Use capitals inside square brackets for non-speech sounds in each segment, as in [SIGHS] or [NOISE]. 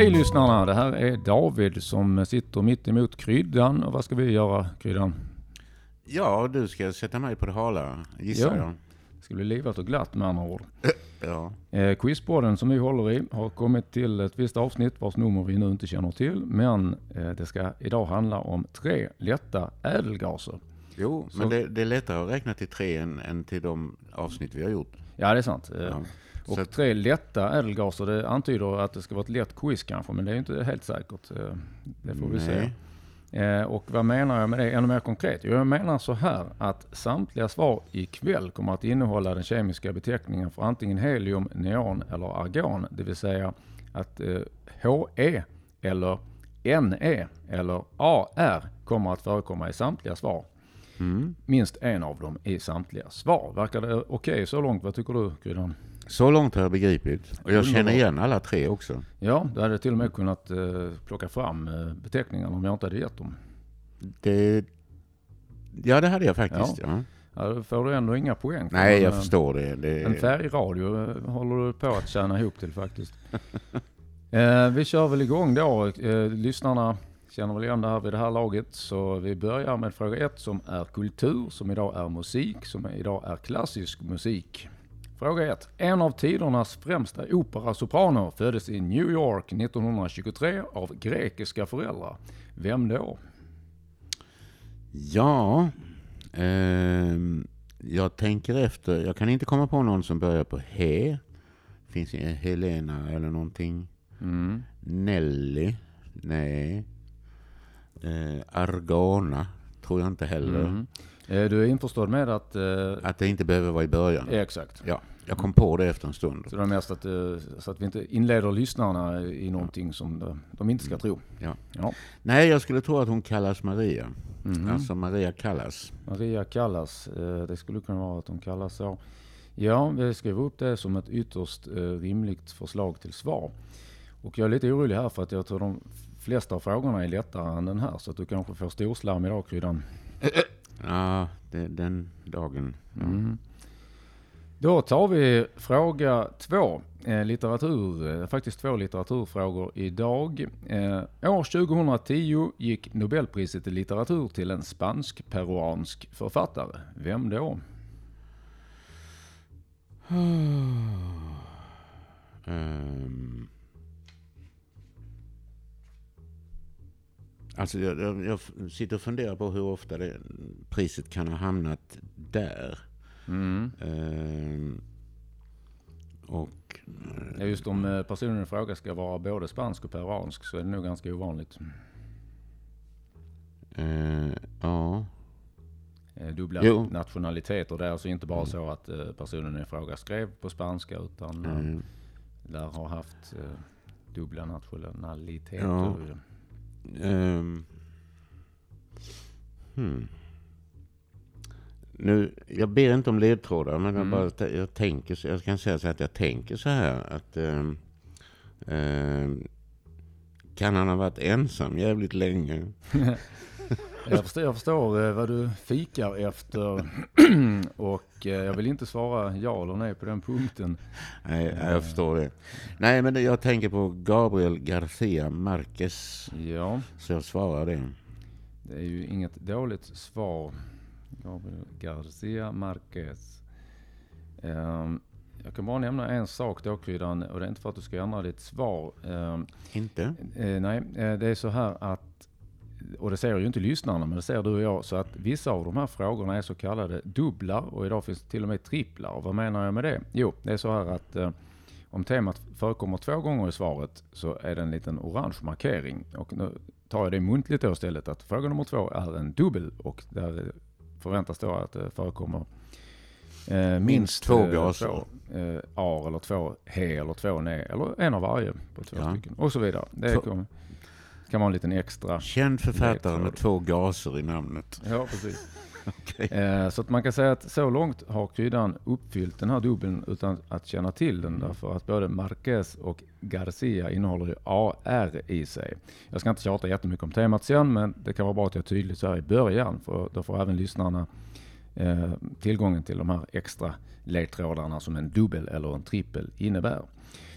Hej lyssnarna, det här är David som sitter mitt emot Kryddan. Och vad ska vi göra Kryddan? Ja, du ska sätta mig på det hala, gissar Ja. jag. Det ska bli livat och glatt med andra ord. Ja. Eh, Quizborden som vi håller i har kommit till ett visst avsnitt vars nummer vi nu inte känner till. Men eh, det ska idag handla om tre lätta ädelgaser. Jo, Så- men det, det är lättare att räkna till tre än, än till de avsnitt vi har gjort. Ja, det är sant. Eh, Ja. Och Så tre lätta ädelgaser, det antyder att det ska vara ett lätt quiz kanske, men det är inte helt säkert. Eh, Det får vi se. nej. Eh, Och vad menar jag med det ännu mer konkret? Jag menar så här att samtliga svar ikväll kommer att innehålla den kemiska beteckningen för antingen helium, neon eller argon. Det vill säga att eh, HE eller NE eller AR kommer att förekomma i samtliga svar. Mm. Minst en av dem i samtliga svar. Verkar det okej så långt? Vad tycker du Kryddan? Så långt har jag begripit. Och jag känner igen alla tre också. Ja, du hade till och med kunnat eh, plocka fram eh, beteckningarna om jag inte hade gett dem. Det, ja, det hade jag faktiskt. Ja. Ja, då får du ändå inga poäng. Nej, en, jag eh, förstår det. det En färgradio håller du på att tjäna ihop till faktiskt. [LAUGHS] eh, vi kör väl igång då. Eh, lyssnarna känner väl igen det här vid det här laget. Så vi börjar med fråga ett som är kultur, som idag är musik, som idag är klassisk musik. Fråga 1. En av tidernas främsta operasopraner föddes i New York 1923 av grekiska föräldrar. Vem då? Ja, ehm, jag tänker efter. Jag kan inte komma på någon som börjar på he. Finns det Helena eller någonting? Mm. Nelly? Nej. Eh, Argana? Tror jag inte heller. Mm. Eh, du är införstådd med att... Eh, Att det inte behöver vara i början. exakt. Ja, jag kom på det efter en stund. Så det är mest att, eh, så att vi inte inleder lyssnarna i någonting som de, inte ska tro. Ja. Ja. Nej, jag skulle tro att hon kallas Maria. Mhm. Alltså Maria Callas. Maria kallas, eh, det skulle kunna vara att hon kallas så. Ja, vi skriver upp det som ett ytterst eh, rimligt förslag till svar. Och jag är lite orolig här för att jag tror de flesta av frågorna är lättare än den här. Så att du kanske får storslarm idag Kryddan. Ja, det, den dagen. Mm. Då tar vi fråga två. Eh, litteratur, eh, faktiskt två litteraturfrågor idag. Eh, år 2010 gick Nobelpriset i litteratur till en spansk-peruansk författare. Vem då? [SIGHS] Ehm. Alltså jag, jag, jag sitter och funderar på hur ofta det, priset kan ha hamnat där. Mm. Ehm. och Ja, just om eh, personen i fråga ska vara både spansk och peruansk så är det nog ganska ovanligt. eh, ja, Eh, dubbla Jo. nationaliteter. Det är alltså inte bara så att eh, personen i fråga skrev på spanska utan eh, eh, lär ha haft eh, dubbla nationaliteter. Ja. ehm. hmm. Nu, jag ber inte om ledtrådar, men jag, Mm. bara, t- jag tänker, jag kan säga så att jag tänker så här att ehm, ehm, kan han ha varit ensam jävligt länge? [LAUGHS] Jag förstår, jag förstår eh, vad du fikar efter [CLEARS THROAT] och eh, jag vill inte svara ja eller nej på den punkten. Nej, jag förstår det. Nej, men jag tänker på Gabriel Garcia Marquez, Ja, så jag svarar det. det är ju inget dåligt svar. Gabriel Garcia Marquez. Ehm, jag kan bara nämna en sak då Kryddan och det är inte för att du ska ändra ditt svar. Ehm, Inte? Eh, nej, eh, det är så här att, och det ser ju inte lyssnarna, men det ser du och jag, så att vissa av de här frågorna är så kallade dubblar och idag finns det till och med tripplar. Och vad menar jag med det? Jo, det är så här att eh, om temat förekommer två gånger i svaret så är det en liten orange markering. Och nu tar jag det muntligt då istället att fråga nummer två är en dubbel och där förväntas då att det förekommer eh, minst, två eh, gaser. eh, ar eller två he eller två ne eller en av varje på två Ja. stycken och så vidare. Det Två- kom, kan vara en liten extra. Känd författare med två gaser i namnet. Ja, precis. Eh, så att man kan säga att så långt har kryddan uppfyllt den här dubbeln utan att känna till den. Därför att både Marquez och Garcia innehåller ju AR i sig. Jag ska inte tjata jättemycket om temat sen, men det kan vara bra att jag är tydlig så här i början. För då får även lyssnarna eh, tillgången till de här extra ledtrådarna som en dubbel eller en trippel innebär.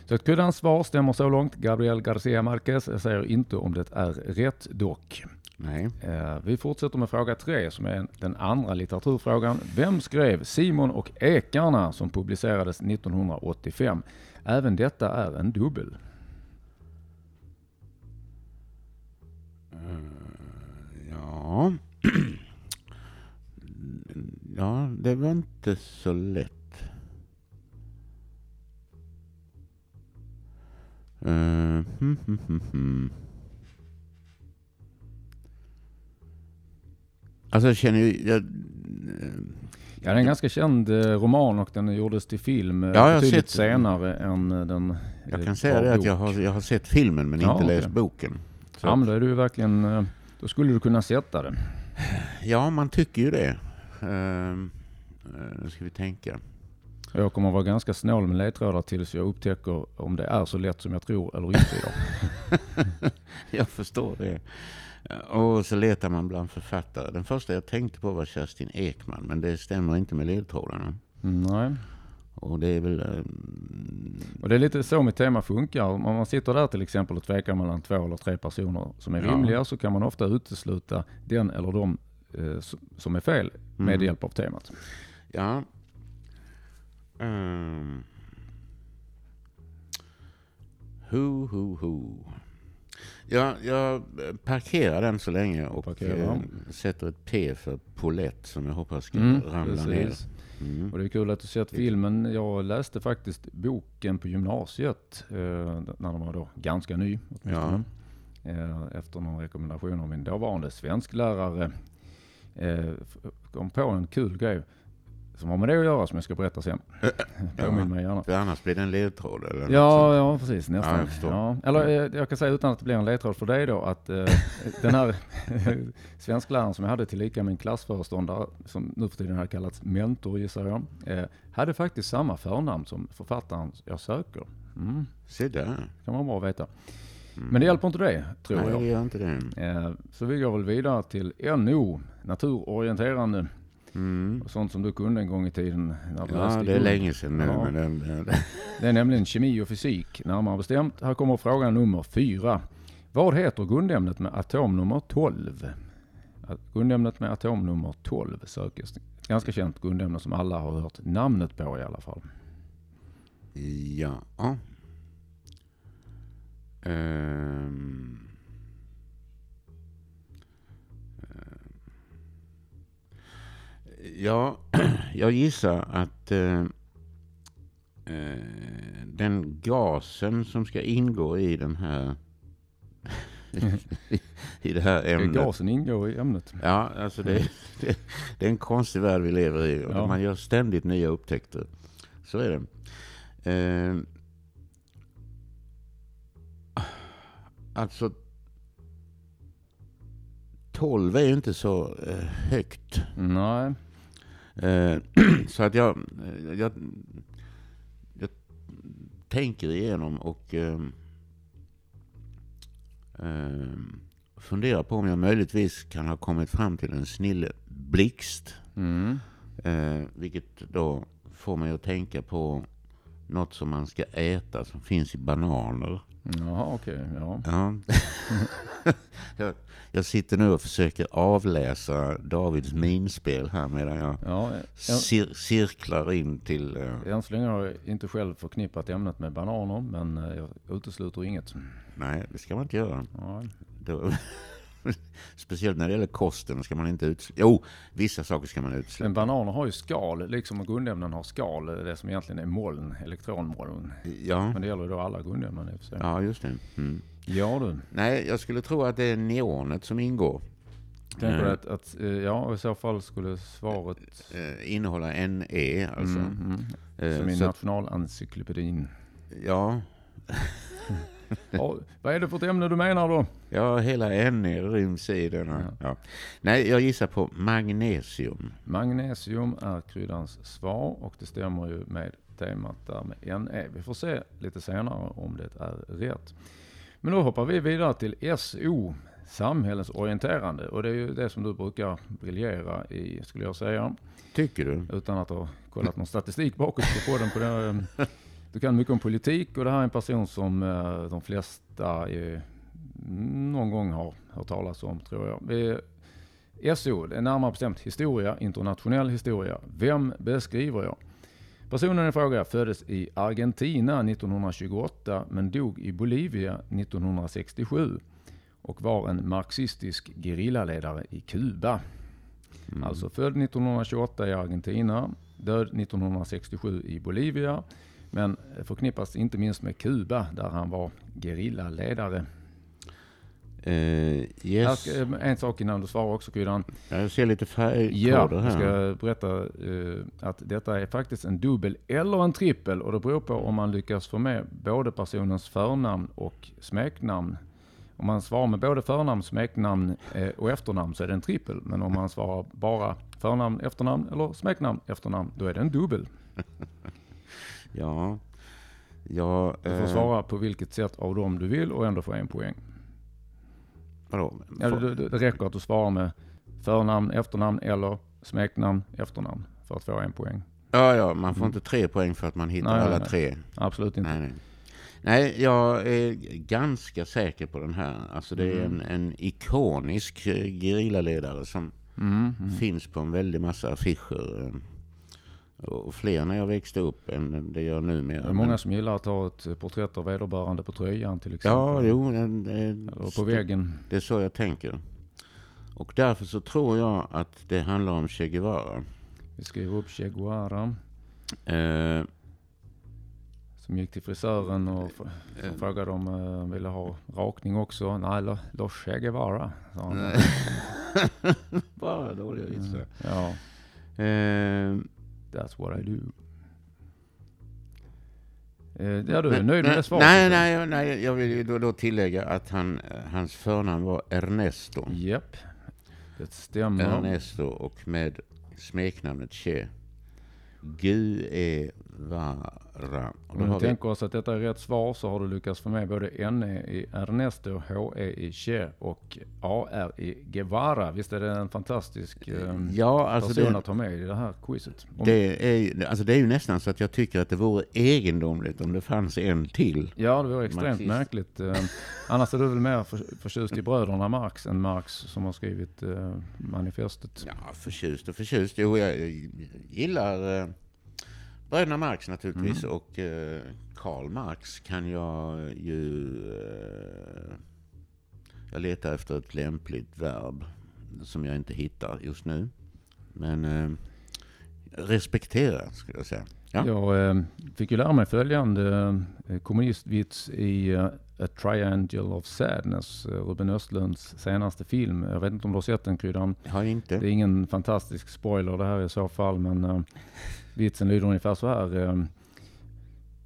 Så att kryddans svar stämmer så långt. Gabriel Garcia Marquez. Säger inte om det är rätt dock. Nej. Eh, vi fortsätter med fråga tre som är den andra litteraturfrågan. Vem skrev Simon och ekarna som publicerades 1985? Även detta är en dubbel. Ja. [CLEARS THROAT] ja, det var inte så lätt. Uh, hmm, hmm, hmm, Alltså jag känner ju... Jag, Ja, det är en ganska känd eh, roman och den gjordes till film eh, Ja, jag betydligt sett- senare än eh, den jag kan säga det att jag har, jag har sett filmen men Ja, inte läst boken. Så, Ja, men då är du verkligen... Då skulle du kunna sätta det. ja, man tycker ju det. Uh, nu ska vi tänka. Jag kommer vara ganska snål med ledtrådar tills jag upptäcker om det är så lätt som jag tror eller inte. [LAUGHS] Jag förstår det. Och så letar man bland författare. Den första jag tänkte på var Kerstin Ekman, men det stämmer inte med ledtrådarna. Mm, nej. Och det är väl... ehm, Och det är lite så mitt tema funkar. Om man sitter där till exempel och tvekar mellan två eller tre personer som är Ja. rimliga så kan man ofta utesluta den eller de eh, som är fel med Mm. hjälp av temat. Ja. Um. Hu, hu, hu. Ja, jag parkerar den så länge och Parkerar. eh, sätter ett P för Paulette som jag hoppas ska Mm, ramla precis. ner. Mm. Och det är kul att du sett filmen. Jag läste faktiskt boken på gymnasiet eh, när den var då ganska ny. åtminstone. Eh, efter någon rekommendation av min dåvarande svensklärare. Eh, kom på en kul grej som har med det att göra som jag ska berätta sen. [CLEARS THROAT] Påminn mig gärna. För annars blir det en ledtråd eller Ja, ja precis. Nästan. Ja, Ja, jag förstår. Eller eh, jag kan säga utan att det blir en ledtråd för dig då att eh, [LAUGHS] den här [LAUGHS] svenskläraren som jag hade tillika min klassföreståndare, som nu för tiden har kallats mentor gissar jag, eh, hade faktiskt samma förnamn som författaren jag söker. Mm, Se där. kan vara bra att veta. Mm. Men det hjälper inte dig, tror Nej, jag. det gör inte det. Eh, Så vi går väl vidare till NO, naturorienterande. Mm. Och sånt som du kunde en gång i tiden. När du Ja, det är länge sedan nu. Ja. Men den, den, [LAUGHS] Det är nämligen kemi och fysik, närmare bestämt. Här kommer fråga nummer fyra. Vad heter grundämnet med atomnummer 12? Att Grundämnet med atomnummer 12 sökes. Ganska känt grundämne som alla har hört namnet på i alla fall. Ja. Ehm. Ja, [CLEARS THROAT] jag gissar att eh, eh, den gasen som ska ingå i den här [LAUGHS] i det här ämnet. Gasen ingår i ämnet. Ja, alltså det, [LAUGHS] det, det är en konstig värld vi lever i. Och Ja. Man gör ständigt nya upptäckter. Så är det. Eh, alltså, 12 är ju inte så eh, högt. Nej, [CLEARS THROAT] så att jag, jag, jag tänker igenom och eh, eh, funderar på om jag möjligtvis kan ha kommit fram till en snille blixt. mm. Eh, vilket då får mig att tänka på något som man ska äta som finns i bananer. Jaha, okej. ja. Ja. [LAUGHS] jag, jag sitter nu och försöker avläsa Davids minspel här medan jag ja än, cir- cirklar in till... eh, än så länge har jag inte själv förknippat ämnet med bananer, men eh, jag utesluter inget. nej, det ska man inte göra. Ja, Då, [LAUGHS] [LAUGHS] speciellt när det gäller kosten ska man inte utesluta. Jo, vissa saker ska man utesluta. Men bananer har ju skal, liksom grundämnen har skal, det som egentligen är moln, elektronmoln. Ja, Men det gäller då alla grundämnen i och för sig. ja just det. Mm. Ja du, Nej, jag skulle tro att det är neonet som ingår. tänker Eh. du att, att, eh, ja i så fall skulle svaret... Eh, innehålla NE alltså. Mm, mm. Eh, Som i nationalencyklopedin. Ja, [LAUGHS] [LAUGHS] Ja, vad är det för ett ämne du menar då? ja, hela NE ryms i denna. Ja. Nej, jag gissar på magnesium. Magnesium är kryddans svar och det stämmer ju med temat där med NE. Vi får se lite senare om det är rätt. Men då hoppar vi vidare till SO, samhällsorienterande. Och det är ju det som du brukar briljera i, skulle jag säga. Tycker du? Utan att ha kollat någon statistik bakåt på podden på det. [LAUGHS] Du kan mycket om politik och det här är en person som eh, de flesta är, någon gång har hört talas om, tror jag. SO, det är närmare bestämt historia, internationell historia. Vem beskriver jag? Personen i fråga föddes i Argentina 1928 men dog i Bolivia 1967 och var en marxistisk gerillaledare i Kuba. Mm. Alltså född 1928 i Argentina, död 1967 i Bolivia, men förknippas inte minst med Kuba där han var gerillaledare. Uh, yes. Ska, en sak innan du svarar också Kryddan. Jag ser lite färgkoder ja, här. Jag ska berätta uh, att detta är faktiskt en dubbel eller en trippel och det beror på om man lyckas få med både personens förnamn och smeknamn. Om man svarar med både förnamn, smeknamn uh, och efternamn så är det en trippel. Men om man svarar bara förnamn, efternamn eller smeknamn, efternamn, då är det en dubbel. [LAUGHS] ja. ja du får svara på vilket sätt av dem du vill och ändå få en poäng. Vadå? Ja, det, det, räcker att du svarar med förnamn, efternamn eller smeknamn, efternamn för att få en poäng. Ja, ja, man får mm. inte tre poäng för att man hittar nej, alla nej. tre. Absolut inte. Nej, nej. nej, jag är ganska säker på den här. Alltså det är mm. en, en ikonisk gerillaledare som mm, mm. finns på en väldig massa affischer. Och fler när jag växte upp än det gör numera. Det är många som gillar att ha ett porträtt av vederbörande på tröjan till exempel. Ja, jo. Det, på väggen. Det är så jag tänker. Och därför så tror jag att det handlar om Che Guevara. Vi skriver upp Che Guevara. Eh, som gick till frisören och eh, frågade om han uh, ville ha rakning också. Nej, Los Che Guevara. [LAUGHS] Bara dåliga vitsar. Ja. Eh, That's what I do. Eh, ja, du är nöjd med det svaret? Nej, nej, nej, jag vill då, då tillägga att han, hans förnamn var Ernesto. Japp, det stämmer. Ernesto och med smeknamnet Che. Guevara. Om du tänker oss att detta är rätt svar så har du lyckats få med både NE i Ernesto, HE i Che och AR i Guevara. Visst är det en fantastisk um, ja, alltså person det, att ha med i det här quizet? Om, det, är, alltså det är ju nästan så att jag tycker att det vore egendomligt om det fanns en till. Ja, det vore extremt Marxist. märkligt. Uh, annars är du väl mer för, förtjust i bröderna Marx än Marx som har skrivit uh, manifestet? Ja, förtjust och förtjust. Jo, jag gillar uh, Bröderna Marx naturligtvis mm. och eh, Karl Marx kan jag ju... Eh, jag letar efter ett lämpligt verb som jag inte hittar just nu. Men eh, respektera, skulle jag säga. Ja. Jag eh, fick ju lära mig följande kommunistvits i uh, A Triangle of Sadness, Ruben Östlunds senaste film. Jag vet inte om du har sett den Kryddan? Jag har inte. Det är ingen fantastisk spoiler det här i så fall, men vitsen lyder ungefär så här. Ehm,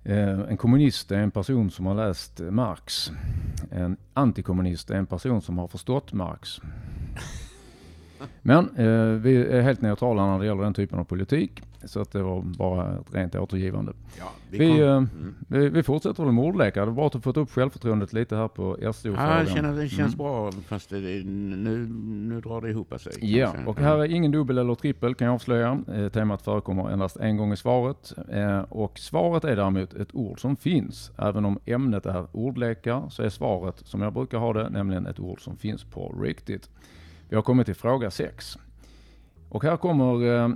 eh, en kommunist är en person som har läst Marx. En antikommunist är en person som har förstått Marx. Men eh, vi är helt neutrala när det gäller den typen av politik. Så att det var bara ett rent återgivande. Ja, vi, vi, eh, mm. vi, vi, fortsätter med ordlekar. Det är bra att du fått upp självförtroendet lite här på SO-frågan. Ja, det känns, det känns mm. bra fast det, nu, nu drar det ihop sig. Ja, och här är ingen dubbel eller trippel kan jag avslöja. Eh, temat förekommer endast en gång i svaret. Eh, och svaret är däremot ett ord som finns. Även om ämnet är ordlekar så är svaret som jag brukar ha det, nämligen ett ord som finns på riktigt. Vi har kommit till fråga 6. Och här kommer eh,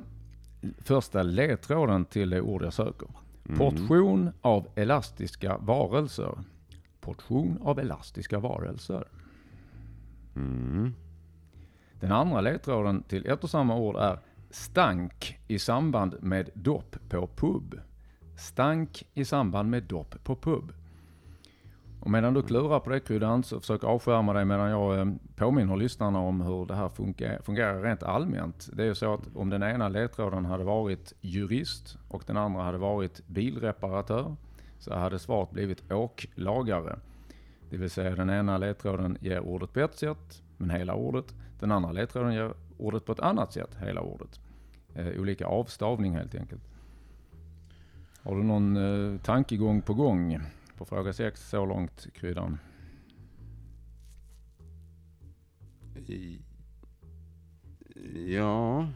första ledtråden till det ord jag söker. Mm. Portion av elastiska varelser. Portion av elastiska varelser. Mm. Den andra ledtråden till ett och samma ord är stank i samband med dopp på pub. Stank i samband med dopp på pub. Och medan du klurar på det kryddan så försök avskärma dig medan jag eh, påminner lyssnarna om hur det här fungerar, fungerar rent allmänt. Det är ju så att om den ena ledtråden hade varit jurist och den andra hade varit bilreparatör så hade svaret blivit åklagare. Det vill säga den ena ledtråden ger ordet på ett sätt, men hela ordet. Den andra ledtråden ger ordet på ett annat sätt, hela ordet. Eh, olika avstavning helt enkelt. Har du någon eh, tankegång på gång? På fråga 6 så långt, kryddan? Ja.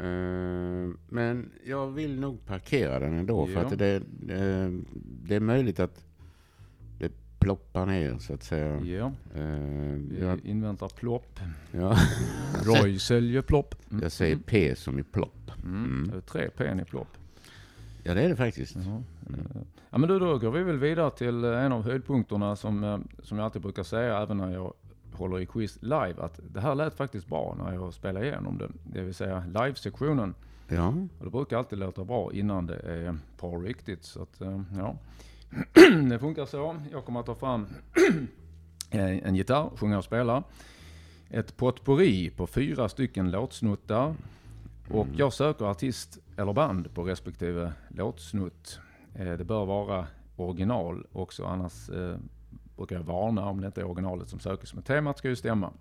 Uh. Men jag vill nog parkera den ändå. För Ja. att det, eh, det är möjligt att det ploppar ner så att säga. Ja, Eh, vi jag, inväntar plopp. ja, Roy säljer plopp. Mm. jag säger P som i plopp. Mm. Mm. Det tre P i plopp. Ja, det är det faktiskt. Eh, Ja men då, då går vi väl vidare till eh, en av höjdpunkterna som, eh, som jag alltid brukar säga även när jag håller i quiz live. Att det här lät faktiskt bra när jag spelade igenom det. Det vill säga live-sektionen. Ja, Och det brukar alltid låta bra innan det är på riktigt. Så att, eh, ja. [CLEARS THROAT] det funkar så. Jag kommer att ta fram [CLEARS THROAT] en gitarr, sjunga och spela. Ett potpourri på fyra stycken låtsnuttar. Och jag söker artist eller band på respektive låtsnutt. Eh, Det bör vara original också, annars eh, brukar jag varna om det inte är originalet som sökes. Men temat ska ju stämma.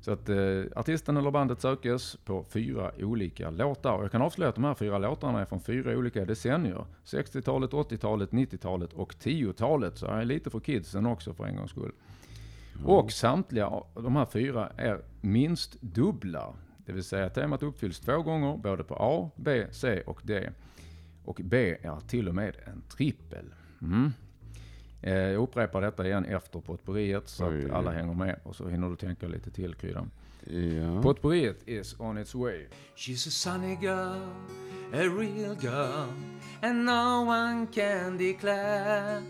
Så att eh, artisten eller bandet sökes på fyra olika låtar. Och jag kan avslöja att de här fyra låtarna är från fyra olika decennier. 60-talet, 80-talet, 90-talet och 10-talet. Så jag är lite för kidsen också för en gångs skull. Och samtliga de här fyra är minst dubbla. Det vill säga temat uppfylls två gånger, både på A, B, C och D. Och B är till och med en trippel. Mm. Eh, Jag upprepar detta igen efter potpourriet så Oj, att alla hänger med och så hinner du tänka lite till kryddan. ja. Potpourriet is on its way. She's a sunny girl, a real girl, and no one can declare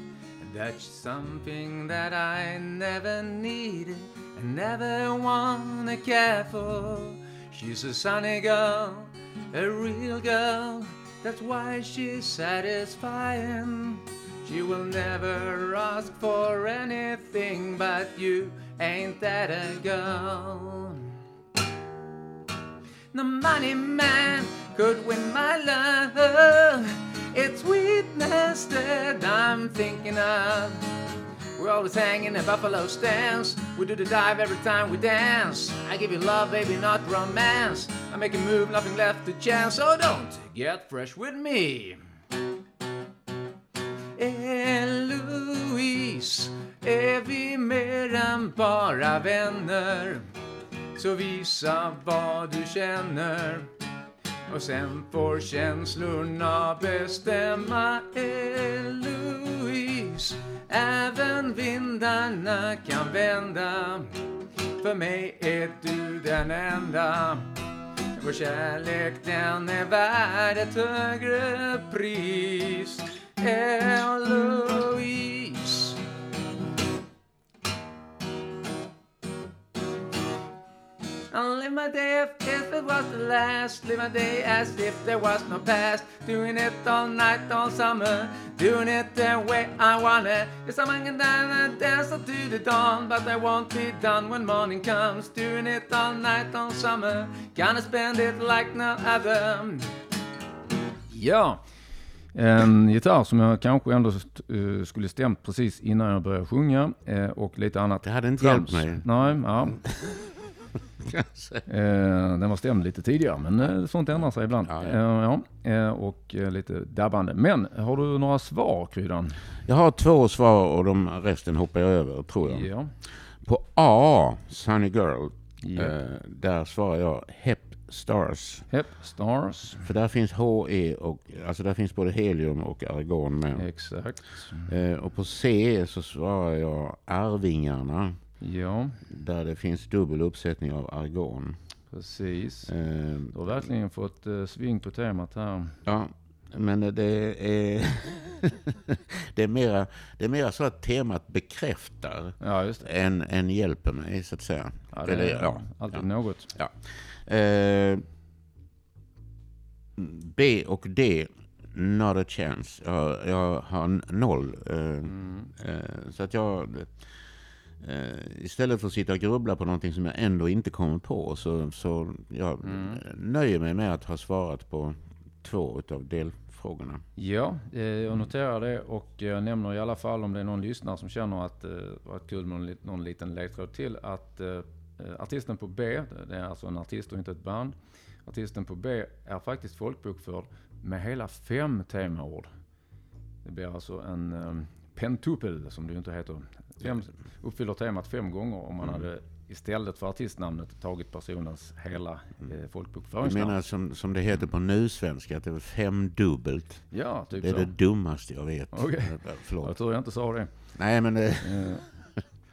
that she's something that I never needed and never wanna care for. She's a sunny girl, a real girl, that's why she's satisfying. She will never ask for anything, but you ain't that a girl. The money man could win my love. It's weakness that I'm thinking of. We're always hanging at buffalo stands. We do the dive every time we dance. I give you love, baby, not romance. I make a move, nothing left to chance. So don't get fresh with me. Eloise, är vi mer än bara vänner? Så visa vad du känner och sen får känslorna bestämma Eloise Även vindarna kan vända. För mig är du den enda. Vår kärlek den är värd ett högre pris. Eloise I'll live my day if, if it was the last. Live my day as if there was no past. Doing it all night, all summer. Doing it the way I want it. Yes, I'm hanging down and dancing to the dawn. But I won't be done when morning comes. Doing it all night, all summer. Gonna spend it like no other. Ja, en gitarr som jag kanske ändå eh, skulle stämt precis innan jag började sjunga eh, och lite annat. Det hade inte trams. hjälpt mig. Nej, ja. [LAUGHS] Kanske. Eh, den var stämd lite tidigare, men eh, sånt ändrar sig ibland. Ja, ja. Eh, ja. Och lite dabbande. Men har du några svar, Kryddan? Jag har två svar och de resten hoppar jag över, tror jag. Ja. På A, Sunny Girl, där svarar jag Hep Stars. Hep Stars. För där finns HE och, alltså där finns både helium och argon med. Exakt. Och på C så svarar jag Arvingarna. Ja, Där det finns dubbel uppsättning av argon. precis. Eh, Du har verkligen fått eh, sving på temat här. ja, men det är, [LAUGHS] det är, mera, det är mera så att temat bekräftar Ja, än, än hjälper mig så att säga. Ja, det Eller, är ja, alltid ja. något. Eh, B och D, not a chance. Jag, jag har noll. Eh, Mm. eh, så att jag... Eh, istället för att sitta och grubbla på någonting som jag ändå inte kommer på så, så jag Mm. nöjer mig med att ha svarat på två utav delfrågorna. Ja, eh, jag noterar det och jag nämner i alla fall om det är någon lyssnare som känner att det var kul med någon, lit- någon liten ledtråd till att eh, eh, artisten på B, det är alltså en artist och inte ett band. Artisten på B är faktiskt folkbokförd med hela fem temaord. Det blir alltså en pentupel som det ju inte heter fem, uppfyller temat fem gånger om man hade istället för artistnamnet tagit personens hela eh, Du folkbokföringsnamn. menar som, som det heter på nusvenska, att det är femdubbelt? Ja, typ Det är så. det dummaste jag vet. Okej. [LAUGHS] Eh, Jag Förlåt. tror jag inte sa det. Nej, men det, Eh,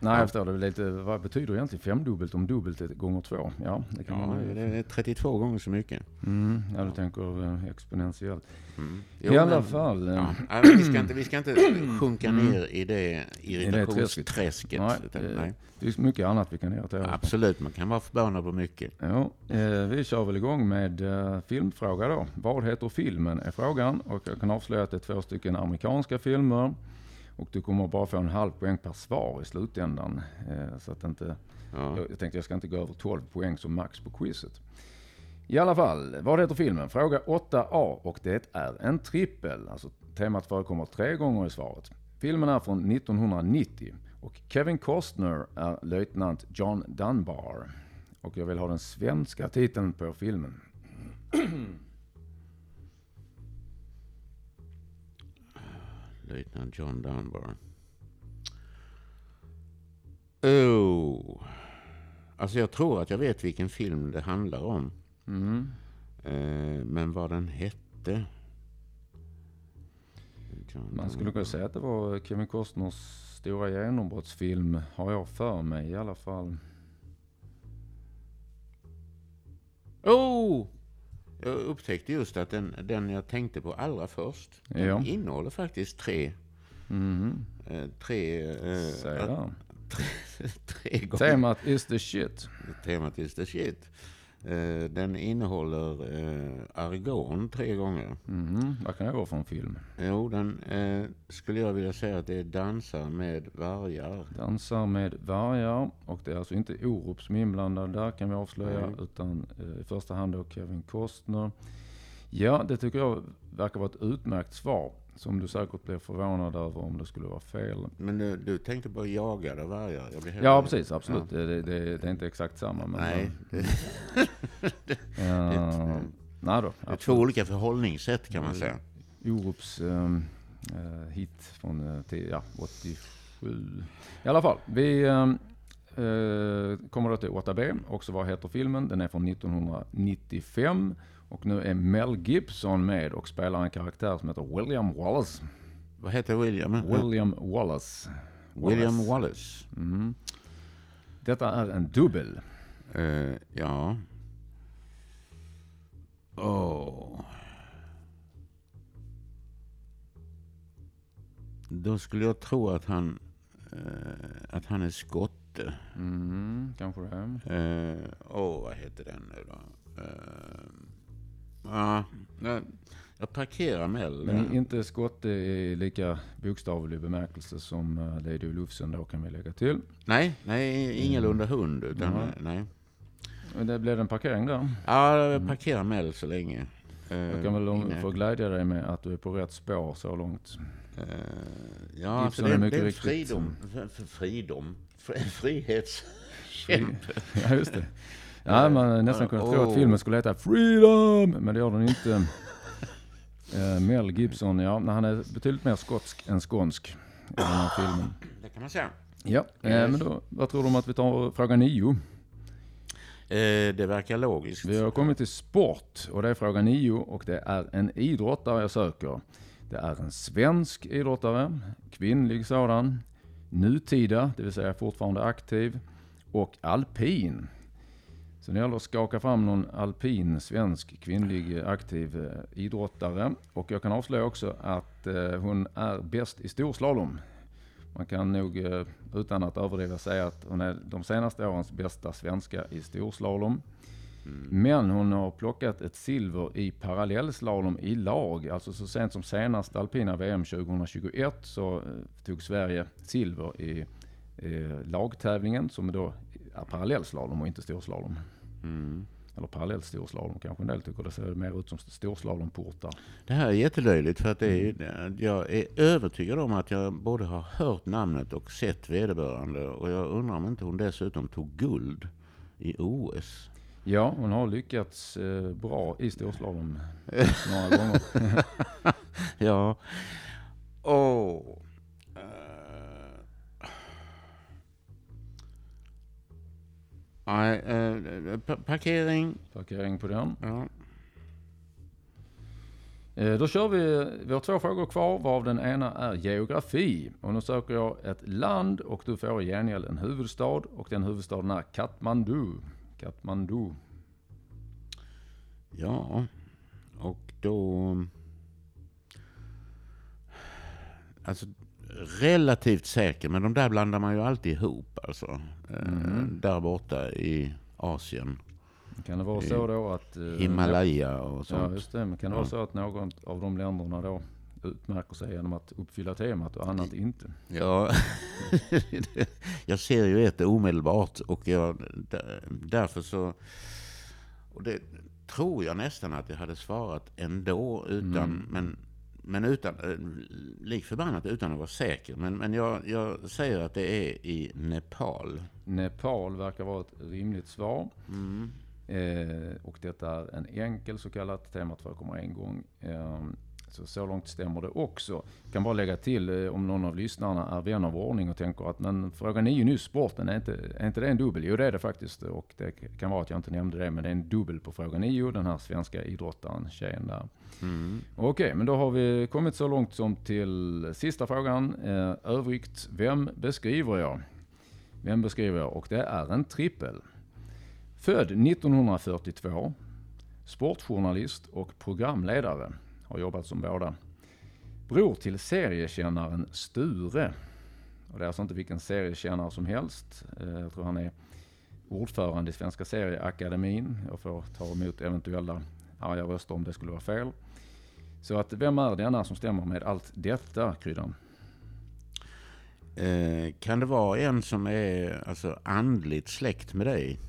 Nej, jag förstår det. Lite, vad betyder egentligen femdubbelt om dubbelt är gånger två? Ja, det kan ja, man det är 32 gånger så mycket. Mm, ja, du tänker eh, exponentiellt. Mm. I alla men- fall. eh, Ja, men vi, ska inte, vi ska inte [CLEARS THROAT] sjunka ner i det irritationsträsket. Nej, det- nej. Det är mycket annat vi kan irritera oss. Absolut, man kan vara förbannad på mycket. Ja, eh, vi kör väl igång med eh, filmfråga då. Vad heter filmen är frågan och jag kan avslöja att det är två stycken amerikanska filmer. Och du kommer bara få en halv poäng per svar i slutändan. Eh, så att inte, Ja. jag, jag tänkte jag ska inte gå över 12 poäng som max på quizet. I alla fall, vad heter filmen? Fråga 8A och det är en trippel. Alltså temat förekommer tre gånger i svaret. Filmen är från 1990 och Kevin Costner är löjtnant John Dunbar. Och jag vill ha den svenska titeln på filmen. [CLEARS THROAT] Löjtnant John Dunbar. Oh. Alltså jag tror att jag vet vilken film det handlar om. Mm. Eh, men vad den hette? John Man skulle kunna säga att det var Kevin Costners stora genombrottsfilm, har jag för mig i alla fall. Oh! Jag upptäckte just att den, den jag tänkte på allra först, den Ja. innehåller faktiskt tre, Mhm. eh, tre, eh, att- där. [LAUGHS] tre gånger. Temat is the shit. Temat is the shit. Eh, den innehåller eh, argon tre gånger. Mhm. Vad kan det vara för en film? Jo, den eh, skulle jag vilja säga att det är dansar med vargar. Dansar med vargar och det är alltså inte Orup som är inblandad där kan vi avslöja Nej. utan i första hand då Kevin Costner. Ja, det tycker jag verkar vara ett utmärkt svar som du säkert blir förvånad över om det skulle vara fel. Men du, du tänkte på jagade vargar? Jag Ja, precis, absolut. Det, det, det, det är inte exakt samma. Men, Nej, det, Uh, [LAUGHS] nej då, det är två olika förhållningssätt kan man säga. Orups ehm, eh, hit från eh, till, ja, 87. I alla fall, vi ehm, eh, kommer då till 8B. Också vad heter filmen? Den är från 1995. Och nu är Mel Gibson med och spelar en karaktär som heter William Wallace. Vad heter William? William Wallace. William Wallace. Mm. Detta är en dubbel. Eh, ja. Åh. Då skulle jag tro att han, eh, att han är skotte. Mm, kanske det. Eh, Åh, vad heter den nu då? Eh, ja, jag- parkerar Mel. där. Men inte skotte i lika bokstavlig bemärkelse som eh, Lady Lufsen då kan vi lägga till. Nej, nej, ingalunda hund. Utan, Jaha. nej. Men det blev en parkering där. Ja, jag parkerar Mel så länge. Eh, Jag kan väl inne. få glädja dig med att du är på rätt spår så långt. Eh, ja, alltså det, är mycket det är fridom. Fridom. Fri, frihetskämpe. [LAUGHS] Ja, just det. Ja, man nästan kunde tro att filmen skulle heta Freedom, men det gör den inte. [LAUGHS] Eh, Mel Gibson, ja, men han är betydligt mer skotsk än skånsk i den här filmen. Det kan man säga. Ja, eh, men då, vad tror du om att vi tar fråga nio? Eh, det verkar logiskt. Vi har kommit till sport och det är fråga nio och det är en idrottare jag söker. Det är en svensk idrottare, kvinnlig sådan, nutida, det vill säga fortfarande aktiv, och alpin. Så det gäller att skaka fram någon alpin svensk kvinnlig eh, aktiv eh, idrottare. Och jag kan avslöja också att eh, hon är bäst i storslalom. Man kan nog utan att överdriva säga att hon är de senaste årens bästa svenska i storslalom. Men hon har plockat ett silver i parallellslalom i lag. Alltså så sent som senast alpina VM 2021 så tog Sverige silver i eh, lagtävlingen som då är parallellslalom och inte storslalom. Mm. Eller parallellstorslalom kanske en del tycker. Det ser mer ut som storsladomportar. Det här är jättelöjligt för att det är, jag är övertygad om att jag både har hört namnet och sett vederbörande. Och jag undrar om inte hon dessutom tog guld i OS. Ja, hon har lyckats eh, bra i storslalom [LAUGHS] några gånger. Ja. Åh. Eh, Nej, eh, pa- parkering. Parkering på den. Ja. Eh, Då kör vi, vi har två frågor kvar varav den ena är geografi. Och nu söker jag ett land och du får i gengäld en huvudstad och den huvudstaden är Kathmandu. Kathmandu. ja, och då... Alltså relativt säker, men de där blandar man ju alltid ihop alltså. Mm. Där borta i Asien. Kan det vara I så då att... eh, Himalaya och Ja sånt. just det, men kan det Ja. vara så att någon av de länderna då utmärker sig genom att uppfylla temat och annat inte? Ja, [LAUGHS] jag ser ju ett omedelbart och jag, där- därför så... Och det tror jag nästan att jag hade svarat ändå utan, Mm. men, men utan, eh, lik förbannat utan att vara säker. Men, men jag, jag säger att det är i Nepal. Nepal verkar vara ett rimligt svar. Mm. Eh, och detta är en enkel så kallat. Temat förekommer en gång. Eh, så, så långt stämmer det också. Kan bara lägga till eh, om någon av lyssnarna är vän av ordning och tänker att men fråga nio nyss, sporten, är inte, är inte det en dubbel? Jo det är det faktiskt. Och det kan vara att jag inte nämnde det, men det är en dubbel på fråga nio. Den här svenska idrottaren, tjejen där. Mm. Okej, men då har vi kommit så långt som till sista frågan. Eh, övrigt, vem beskriver jag? Vem beskriver jag? Och det är en trippel. Född 1942, sportjournalist och programledare. Har jobbat som båda. Bror till seriekännaren Sture. Och det är alltså inte vilken seriekännare som helst. Eh, jag tror han är ordförande i Svenska Serieakademin. Jag får ta emot eventuella arga röster om det skulle vara fel. Så att vem är denna som stämmer med allt detta, Kryddan? Eh, kan det vara en som är alltså, andligt släkt med dig?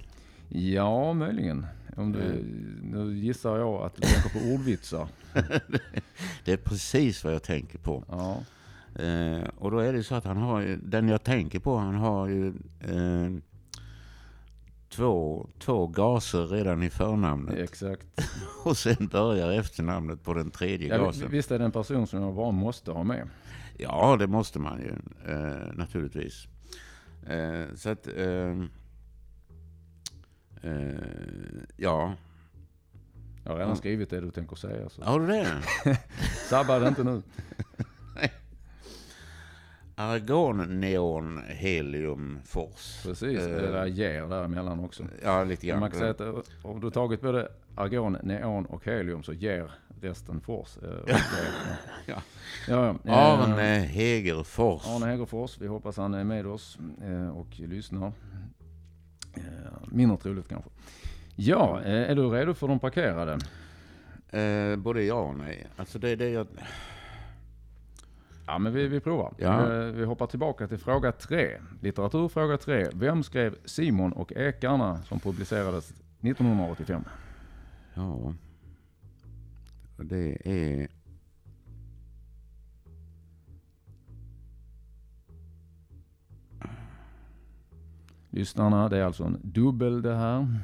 Ja, möjligen. Om du, Mm. nu gissar jag att du tänker på ordvitsar. [LAUGHS] Det är precis vad jag tänker på. Ja, Eh, och då är det så att han har den jag tänker på, han har ju eh, två, två gaser redan i förnamnet. exakt. [LAUGHS] Och sen börjar efternamnet på den tredje Ja, gasen. visst är det en person som jag bara måste ha med. Ja, det måste man ju eh, naturligtvis. Eh, så att, eh, eh, ja. Jag har redan Ja. skrivit det du tänker säga. Så. Har du det? [LAUGHS] Sabba det inte nu. [LAUGHS] Argon, neon, helium, fors. Precis, Eh, det där ger däremellan också. Ja, lite grann. Man kan säga att eh, om du tagit både argon, neon och helium så ger resten fors. Eh, [LAUGHS] eh, Ja. ja, ja. Eh, Arne Hegerfors. Arne Hegerfors, vi hoppas han är med oss eh, och lyssnar. Eh, Mindre troligt kanske. Ja, eh, är du redo för de parkerade? Eh, både ja och nej. Alltså det är det jag... Ja, men vi, vi provar. Ja. Eh, Vi hoppar tillbaka till fråga tre. Litteratur fråga tre. Vem skrev Simon och Ekarna som publicerades 1985? Ja. Det är... Lyssnarna, det är alltså en dubbel det här.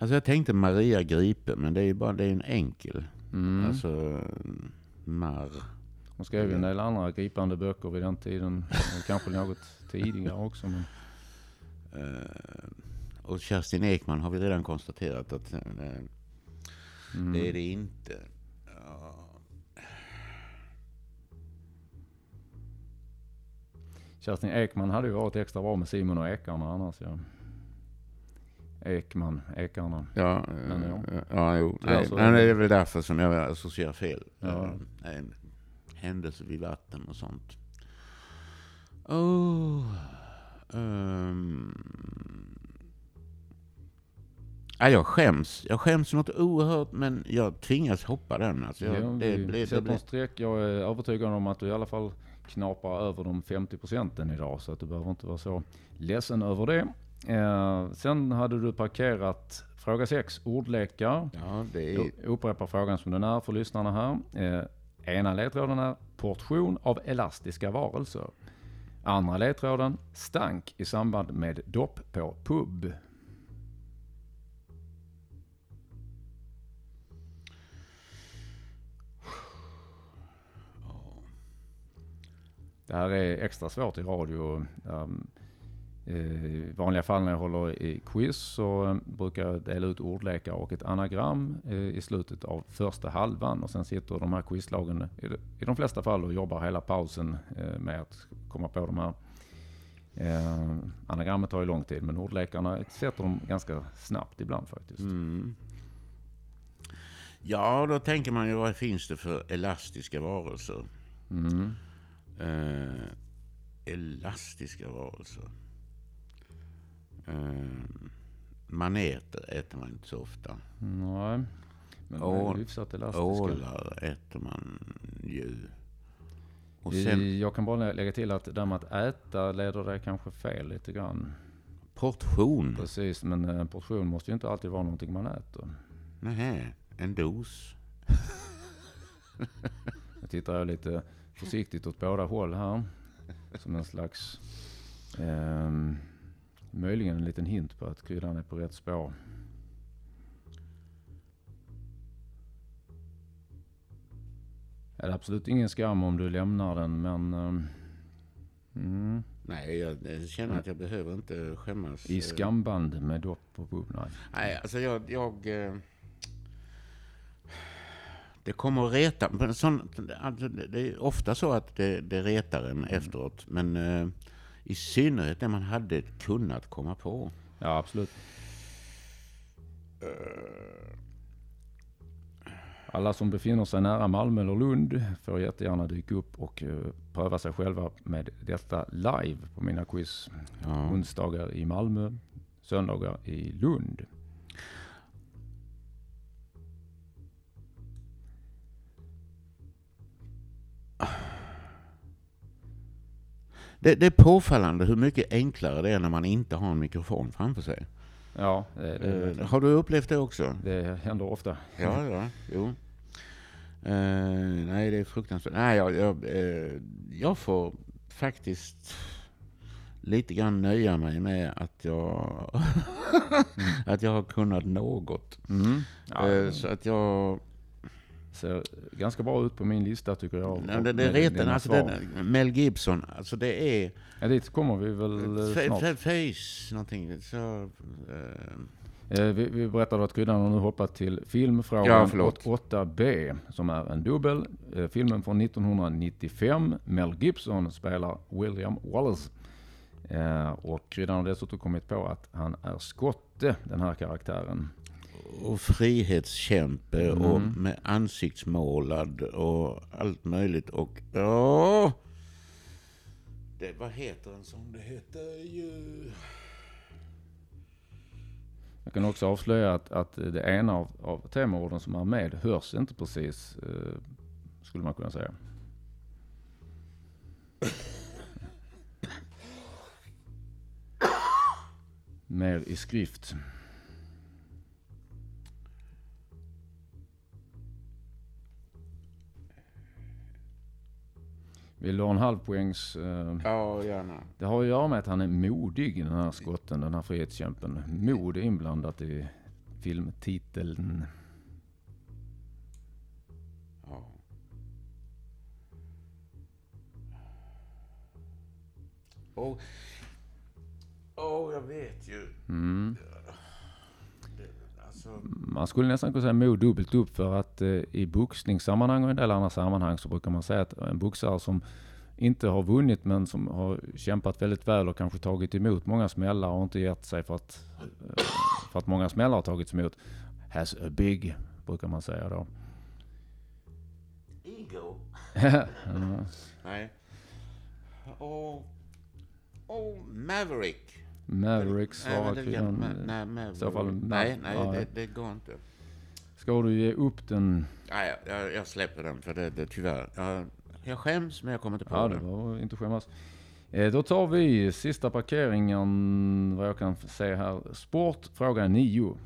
Alltså jag tänkte Maria Gripe, men det är ju bara det är en enkel. Mm. Alltså... Marr. Hon skrev ju en del andra gripande böcker vid den tiden. Kanske något tidigare också. Men... Eh, och Kerstin Ekman har vi redan konstaterat att eh, Mm. det är det inte. Kerstin Ekman hade ju varit extra bra med Simon och Ekarna annars. Ja. Ekman, Ekarna. Ja, Men ja. ja, jo. Det Nej, alltså- men det är väl därför som jag associerar fel. Ja. Eh, En händelse vid vatten och sånt. Oh. Um. Ja, jag skäms. Jag skäms något oerhört, men jag tvingas hoppa den. Alltså jag, Ja, det, det, blir- en streck. Jag är övertygad om att du i alla fall knaprar över de 50 procenten idag. Så att du behöver inte vara så ledsen över det. Eh, sen hade du parkerat fråga 6, ordlekar. Ja, det är... Jag upprepar frågan som den är för lyssnarna här. Eh, ena ledtråden är portion av elastiska varelser. Andra ledtråden stank i samband med dopp på pub. Det här är extra svårt i radio. Um, I vanliga fall när jag håller i quiz så brukar jag dela ut ordlekar och ett anagram eh, i slutet av första halvan. Och sen sitter de här quizlagen i de- flesta fall och jobbar hela pausen eh, med att komma på de här. Eh, Anagrammet tar ju lång tid men ordlekarna sätter de ganska snabbt ibland faktiskt. Mm. Ja, då tänker man ju vad finns det för elastiska varelser? Mm. Eh, elastiska varelser. Eh, maneter äter man inte så ofta. Nej, men Ål- är hyfsat elastiska. Ålar äter man ju. Och sen Jag kan bara lägga till att det där med att äta leder det kanske fel lite grann. portion. Precis, men en portion måste ju inte alltid vara någonting man äter. Nej, en dos. [LAUGHS] Tittar jag lite försiktigt åt båda håll här. Som en slags, ehm, möjligen en liten hint på att kryddan är på rätt spår. Det är absolut ingen skam om du lämnar den, men ehm, mm, Nej, jag känner att jag behöver inte skämmas. i Eh, skamband med dopp och bubb. Nej. Nej, alltså jag... jag eh, det kommer att reta. Men sån, alltså det är ofta så att det, det retar en efteråt. Men eh, i synnerhet det man hade kunnat komma på. Ja, absolut. Alla som befinner sig nära Malmö eller Lund får jättegärna dyka upp och eh, pröva sig själva med detta live på mina quiz. Ja. Onsdagar i Malmö, söndagar i Lund. Det, det är påfallande hur mycket enklare det är när man inte har en mikrofon framför sig. Ja, det, det, Eh, har du upplevt det också? det händer ofta. Ja, ja, jo. Eh, nej, det är fruktansvärt. Nej, jag, jag, eh, jag får faktiskt lite grann nöja mig med att jag, [LAUGHS] att jag har kunnat något. Mm. Ja, så att jag... ser ganska bra ut på min lista tycker jag. Nej, det, det reten, alltså den, Mel Gibson, alltså det är... Ja, dit kommer vi väl eh, Fa- snart. fa- Face, någonting. Så, Eh, Vi, vi berättade att kryddan har nu hoppat till Ja, filmfrågan förlåt. 8B som är en dubbel. Eh, Filmen från 1995. Mel Gibson spelar William Wallace. Eh, Och kryddan har dessutom kommit på att han är skotte, den här karaktären. Och frihetskämpe Mm. och med ansiktsmålad och allt möjligt. Och ja, det, vad heter en sån? Det heter ju... Jag kan också avslöja att, att det ena av, av temaorden som är med hörs inte precis, eh, skulle man kunna säga. Mer i skrift. Vill du ha en halvpoängs... Eh, Ja, gärna. det har att göra med att han är modig, den här skotten, den här frihetskämpen. Mod är inblandat i filmtiteln. Ja. Och, oh, jag vet ju. Mm. Man skulle nästan kunna säga mod dubbelt upp för att eh, i boxningssammanhang och en del andra sammanhang så brukar man säga att en boxare som inte har vunnit men som har kämpat väldigt väl och kanske tagit emot många smällar och inte gett sig för att, eh, för att många smällar har tagits emot. Has a big, brukar man säga då. ego. [LAUGHS] Ja. Nej. Och, och Maverick. Maverick Nej, men svarar det- kvinnan. ma- nej, Maverick. så fall nej, nej ja. det, det går inte. Ska du ge upp den? Nej, jag, jag, släpper den för det, det tyvärr. Jag, jag skäms men jag kommer inte på Ja, det. det var inte skämmas. Eh, då tar vi sista parkeringen, vad jag kan se här. Sport, fråga 9.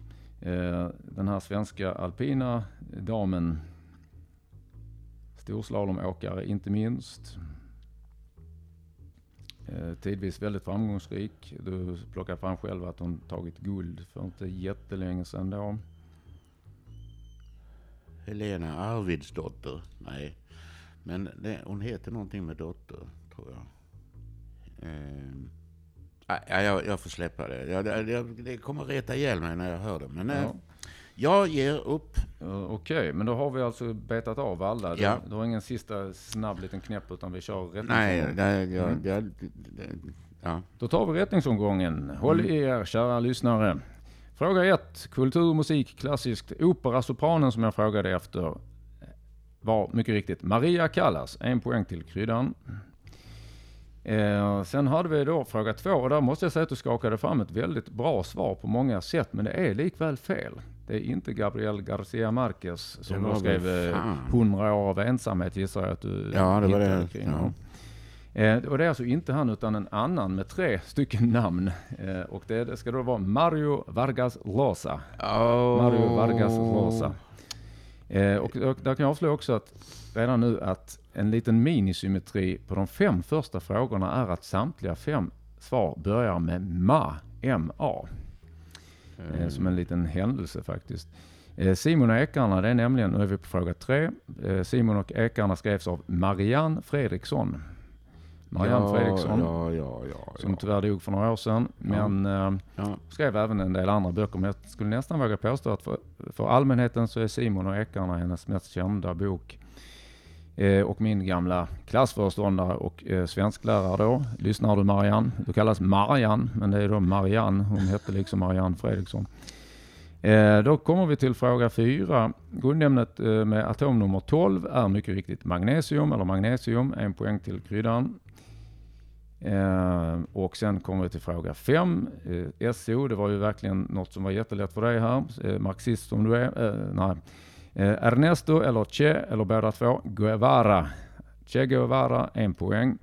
Eh, den här svenska alpina damen, storslalomåkare inte minst. Eh, tidvis väldigt framgångsrik. Du plockar fram själv att hon tagit guld för inte jättelänge sedan då. Helena Arvidsdotter. Nej. Men det, hon heter någonting med dotter, tror jag. Ehm, Ja, jag, jag får släppa det. Jag, det, det. kommer reta ihjäl mig när jag hör det. Men eh, Ja. Jag ger upp. Uh, Okej, men då har vi alltså betat av alla. Du, Ja. du har ingen sista snabb liten knäpp utan vi kör rätt. Nej, det, jag, Mm. jag, det, ja. Då tar vi rättningsomgången. Håll Mm. i er kära lyssnare. Fråga 1. Kultur, musik, klassiskt. Opera, sopranen som jag frågade efter var mycket riktigt Maria Callas. En poäng till kryddan. Eh, sen hade vi då fråga två och där måste jag säga att du skakade fram ett väldigt bra svar på många sätt men det är likväl fel. Det är inte Gabriel Garcia Marquez som då skrev väl eh, fan. 100 år av ensamhet gissar jag att du Ja, det var det. kring. Ja. Eh, och det är alltså inte han utan en annan med tre stycken namn. Eh, och det, det ska då vara Mario Vargas Llosa. Mario Vargas Llosa. Eh, och, och där kan jag avslöja också att redan nu att en liten minisymmetri på de fem första frågorna är att samtliga fem svar börjar med MA. M-A. Eh, som en liten händelse faktiskt. Eh, Simon och ekarna, det är nämligen, nu är vi på fråga tre. Eh, Simon och ekarna skrevs av Marianne Fredriksson. Marianne ja, Fredriksson, Ja, ja, ja. som tyvärr dog för några år sedan. Men eh, skrev även en del andra böcker. Men jag skulle nästan våga påstå att för, för allmänheten så är Simon och ekarna hennes mest kända bok. Eh, och min gamla klassföreståndare och eh, svensklärare då, lyssnar du Marianne? Du kallas Marianne, men det är då Marianne. Hon hette liksom Marianne Fredriksson. Eh, då kommer vi till fråga fyra. Grundämnet eh, med atomnummer 12 är mycket riktigt magnesium, eller magnesium. En poäng till kryddan. Eh, och sen kommer vi till fråga fem. Eh, SO, det var ju verkligen något som var jättelätt för dig här. Eh, marxist som du är. Nej. Eh, Ernesto eller Che, eller båda två. Guevara. Che Guevara, en poäng.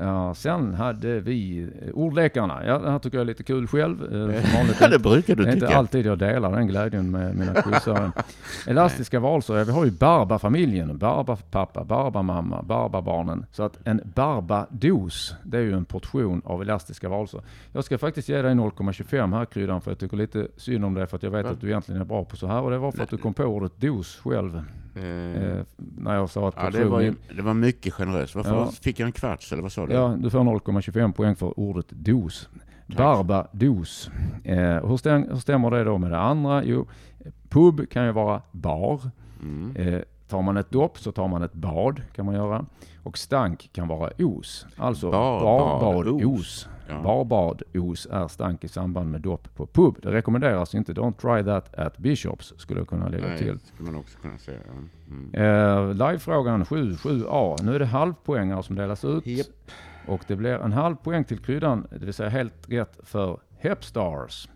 Ja, sen hade vi eh, ordlekarna. Ja, det här tycker jag är lite kul själv. Eh, [LAUGHS] Ja, det brukar du det är inte tycka. alltid jag delar den glädjen med mina quizare. [LAUGHS] Elastiska valsor, vi har ju Barba-familjen, Barba-pappa, Barba-mamma, Barba-barnen. Så att en Barbados, det är ju en portion av elastiska valsor. Jag ska faktiskt ge dig 0,25 här kryddan för jag tycker lite synd om det för att jag vet Va? att du egentligen är bra på så här. Och det var för att du kom på ordet dos själv. Eh, Eh, när jag sa att ja, det, var, ju- det var mycket generöst. Varför Ja. fick jag en kvarts eller vad sa du? Ja, du får 0,25 poäng för ordet dos. Tack. Barbados. Eh, hur, stäm, hur stämmer det då med det andra? Jo, pub kan ju vara bar. Mm. Eh, tar man ett dopp så tar man ett bad, kan man göra. Och stank kan vara os. Alltså Bar- barbados. bados. Ja. Barbados är stank i samband med dopp på pub. Det rekommenderas inte. Don't try that at Bishops, skulle jag kunna lägga Nej, till. skulle man också kunna säga. Mm. Eh, Livefrågan 7, 7A. Nu är det halvpoängare som delas ut. Japp. Och det blir en halv poäng till kryddan, det vill säga helt rätt för Hepstars.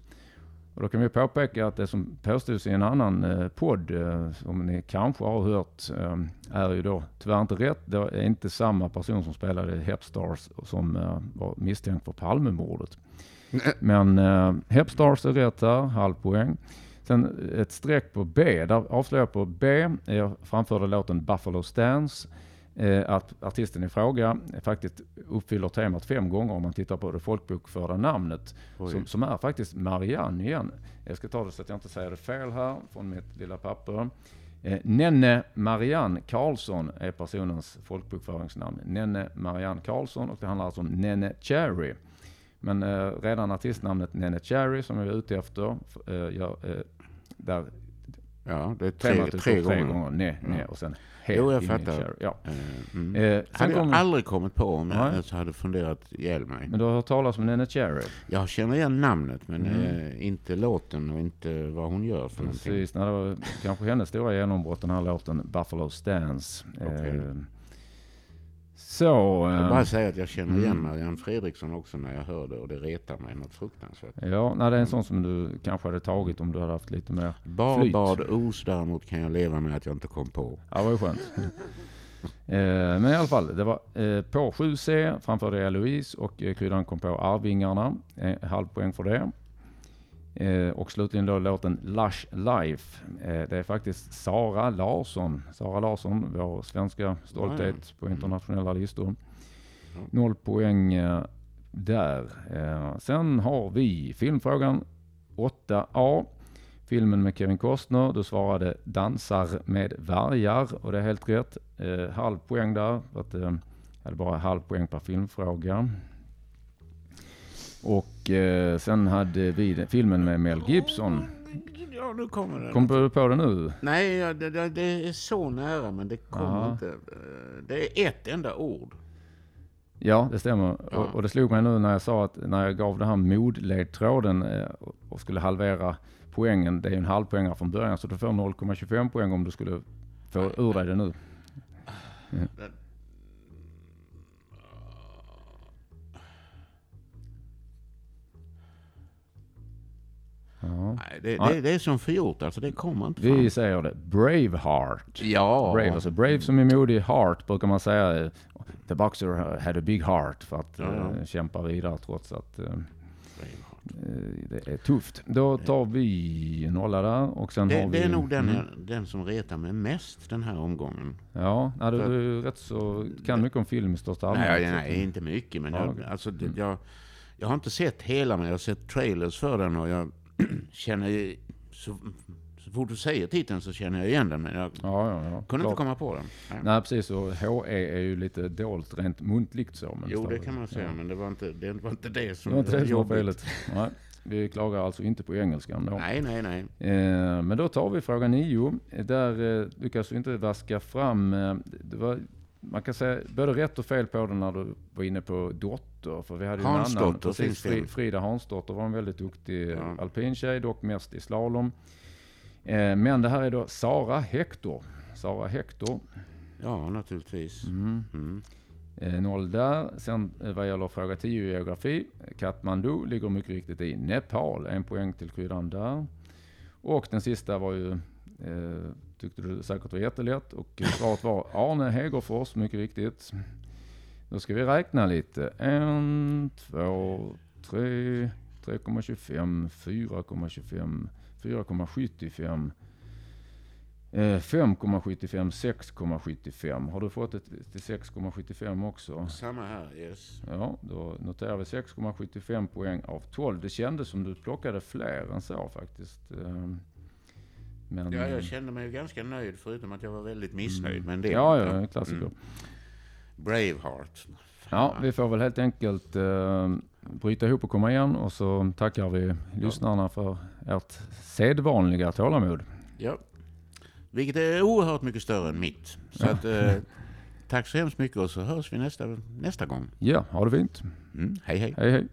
Och då kan vi påpeka att det som påstods i en annan eh, podd, eh, som ni kanske har hört, eh, är ju då tyvärr inte rätt. Det är inte samma person som spelade Hepstars som eh, var misstänkt för Palmemordet. Men eh, Hepstars är rätt här, halv poäng. Sen ett streck på B, där avslöjar jag på B, jag framförde låten Buffalo Stance, att artisten i fråga faktiskt uppfyller temat fem gånger om man tittar på det folkbokförda namnet, som, som är faktiskt Marianne igen. Jag ska ta det så att jag inte säger det fel här från mitt lilla papper. Eh, Nenne Marianne Karlsson är personens folkbokföringsnamn. Nenne Marianne Karlsson och det handlar alltså om Nenne Cherry. Men eh, redan artistnamnet Nenne Cherry som jag är ute efter, eh, gör, eh, där Ja, det är tre, tre, tre, gånger. gånger. Ne, ne, Ja. och sen Jo, jag fattar. Ja. Eh, mm. Eh, hade jag kommer, aldrig kommit på om jag Nej. ens hade funderat ihjäl mig. men du har hört talas om Nenne Cherry? Jag känner igen namnet men Mm. eh, inte låten och inte vad hon gör för någonting. Precis, det var kanske hennes stora genombrott den här låten Buffalo Stance. Okej. Eh, så... Jag vill bara säga att jag känner igen mm. Marianne Fredriksson också när jag hör det och det retar mig något fruktansvärt. Ja, nej, det är en sån som du kanske hade tagit om du hade haft lite mer... Bar, Flyt. bad, os däremot kan jag leva med att jag inte kom på. Ja, det var ju skönt. [LAUGHS] eh, men i alla fall, det var eh, på 7C framförde jag Louise och eh, kryddan kom på Arvingarna. Eh, halv poäng för det. Eh, och slutligen då låten Lush Life. Eh, det är faktiskt Sara Larsson. Sara Larsson, vår svenska stolthet på internationella listor. Noll poäng eh, där. Eh, sen har vi filmfrågan 8A. Filmen med Kevin Costner. Du svarade Dansar med vargar och det är helt rätt. Eh, halv poäng där. För att, eh, jag hade bara halv poäng per filmfråga. Och eh, sen hade vi den- filmen med Mel Gibson. Ja, nu kommer den. Kom du på det nu? Nej, ja, det, det, det är så nära men det kommer inte. Eh, Det är ett enda ord. Ja, det stämmer. Ja. Och, och det slog mig nu när jag sa att när jag gav det här modledtråden eh, och- skulle halvera poängen. Det är ju en halvpoängare från början så du får 0,25 poäng om du skulle få ur dig det nu. Ja. Nej, det, Nej. det, det är som förgjort alltså. Det kommer inte Vi fram. säger det. Braveheart. Ja. Brave, alltså brave som är modig, heart brukar man säga. The boxer had a big heart för att Ja, eh, kämpa vidare trots att eh, det är tufft. Då tar vi nolla där och sen Det, har vi... det är nog den, Mm. den som retar mig mest den här omgången. Ja, ja, du ju rätt så, kan mycket om film i största Nej, allmänhet. nej, inte mycket. Men Ja, jag, alltså, Mm. jag, jag har inte sett hela, men jag har sett trailers för den och jag känner ju- så, så fort du säger titeln så känner jag igen den, men jag Ja, ja, ja. kunde klart. inte komma på den. Nej. Nej, precis. Och HE är ju lite dolt rent muntligt så. Men Jo, det kan man säga, men det var inte det, var inte det som Det var inte det som var jobbigt. felet. Nej, vi klagar alltså inte på engelskan då. Nej, nej, nej. Eh, men då tar vi fråga nio. Där eh, lyckas du inte vaska fram, eh, det var, man kan säga både rätt och fel på den när du var inne på Dotter. För vi hade ju en annan, Hansdotter precis. Fri, Frida Hansdotter var en väldigt duktig Ja. alpintjej, dock mest i slalom. Eh, men det här är då Sara Hector. Sara Hector. Ja, naturligtvis. Mm. Mm. Eh, noll där. Sen eh, vad gäller fråga 10 i geografi. Kathmandu ligger mycket riktigt i Nepal. En poäng till kryddan där. Och den sista var ju, eh, tyckte du säkert var jättelätt. Och eh, svaret var Arne Hegerfors, mycket riktigt. Då ska vi räkna lite. En, två, tre, 3,25, 4,25, 4,75. Eh, 5,75, 6,75. Har du fått ett till 6,75 också? Samma här, yes. Ja, då noterar vi 6,75 poäng av 12. Det kändes som du plockade fler än så faktiskt. Men, Ja, jag kände mig ganska nöjd, förutom att jag var väldigt missnöjd med en del. ja, ja, en klassiker. Mm. Braveheart. Ja, vi får väl helt enkelt eh, bryta ihop och komma igen och så tackar vi lyssnarna för ert sedvanliga tålamod. Ja. Vilket är oerhört mycket större än mitt. Så Ja. att, eh, tack så hemskt mycket och så hörs vi nästa, nästa gång. Ja, ha det fint. Mm, hej hej. Hej hej.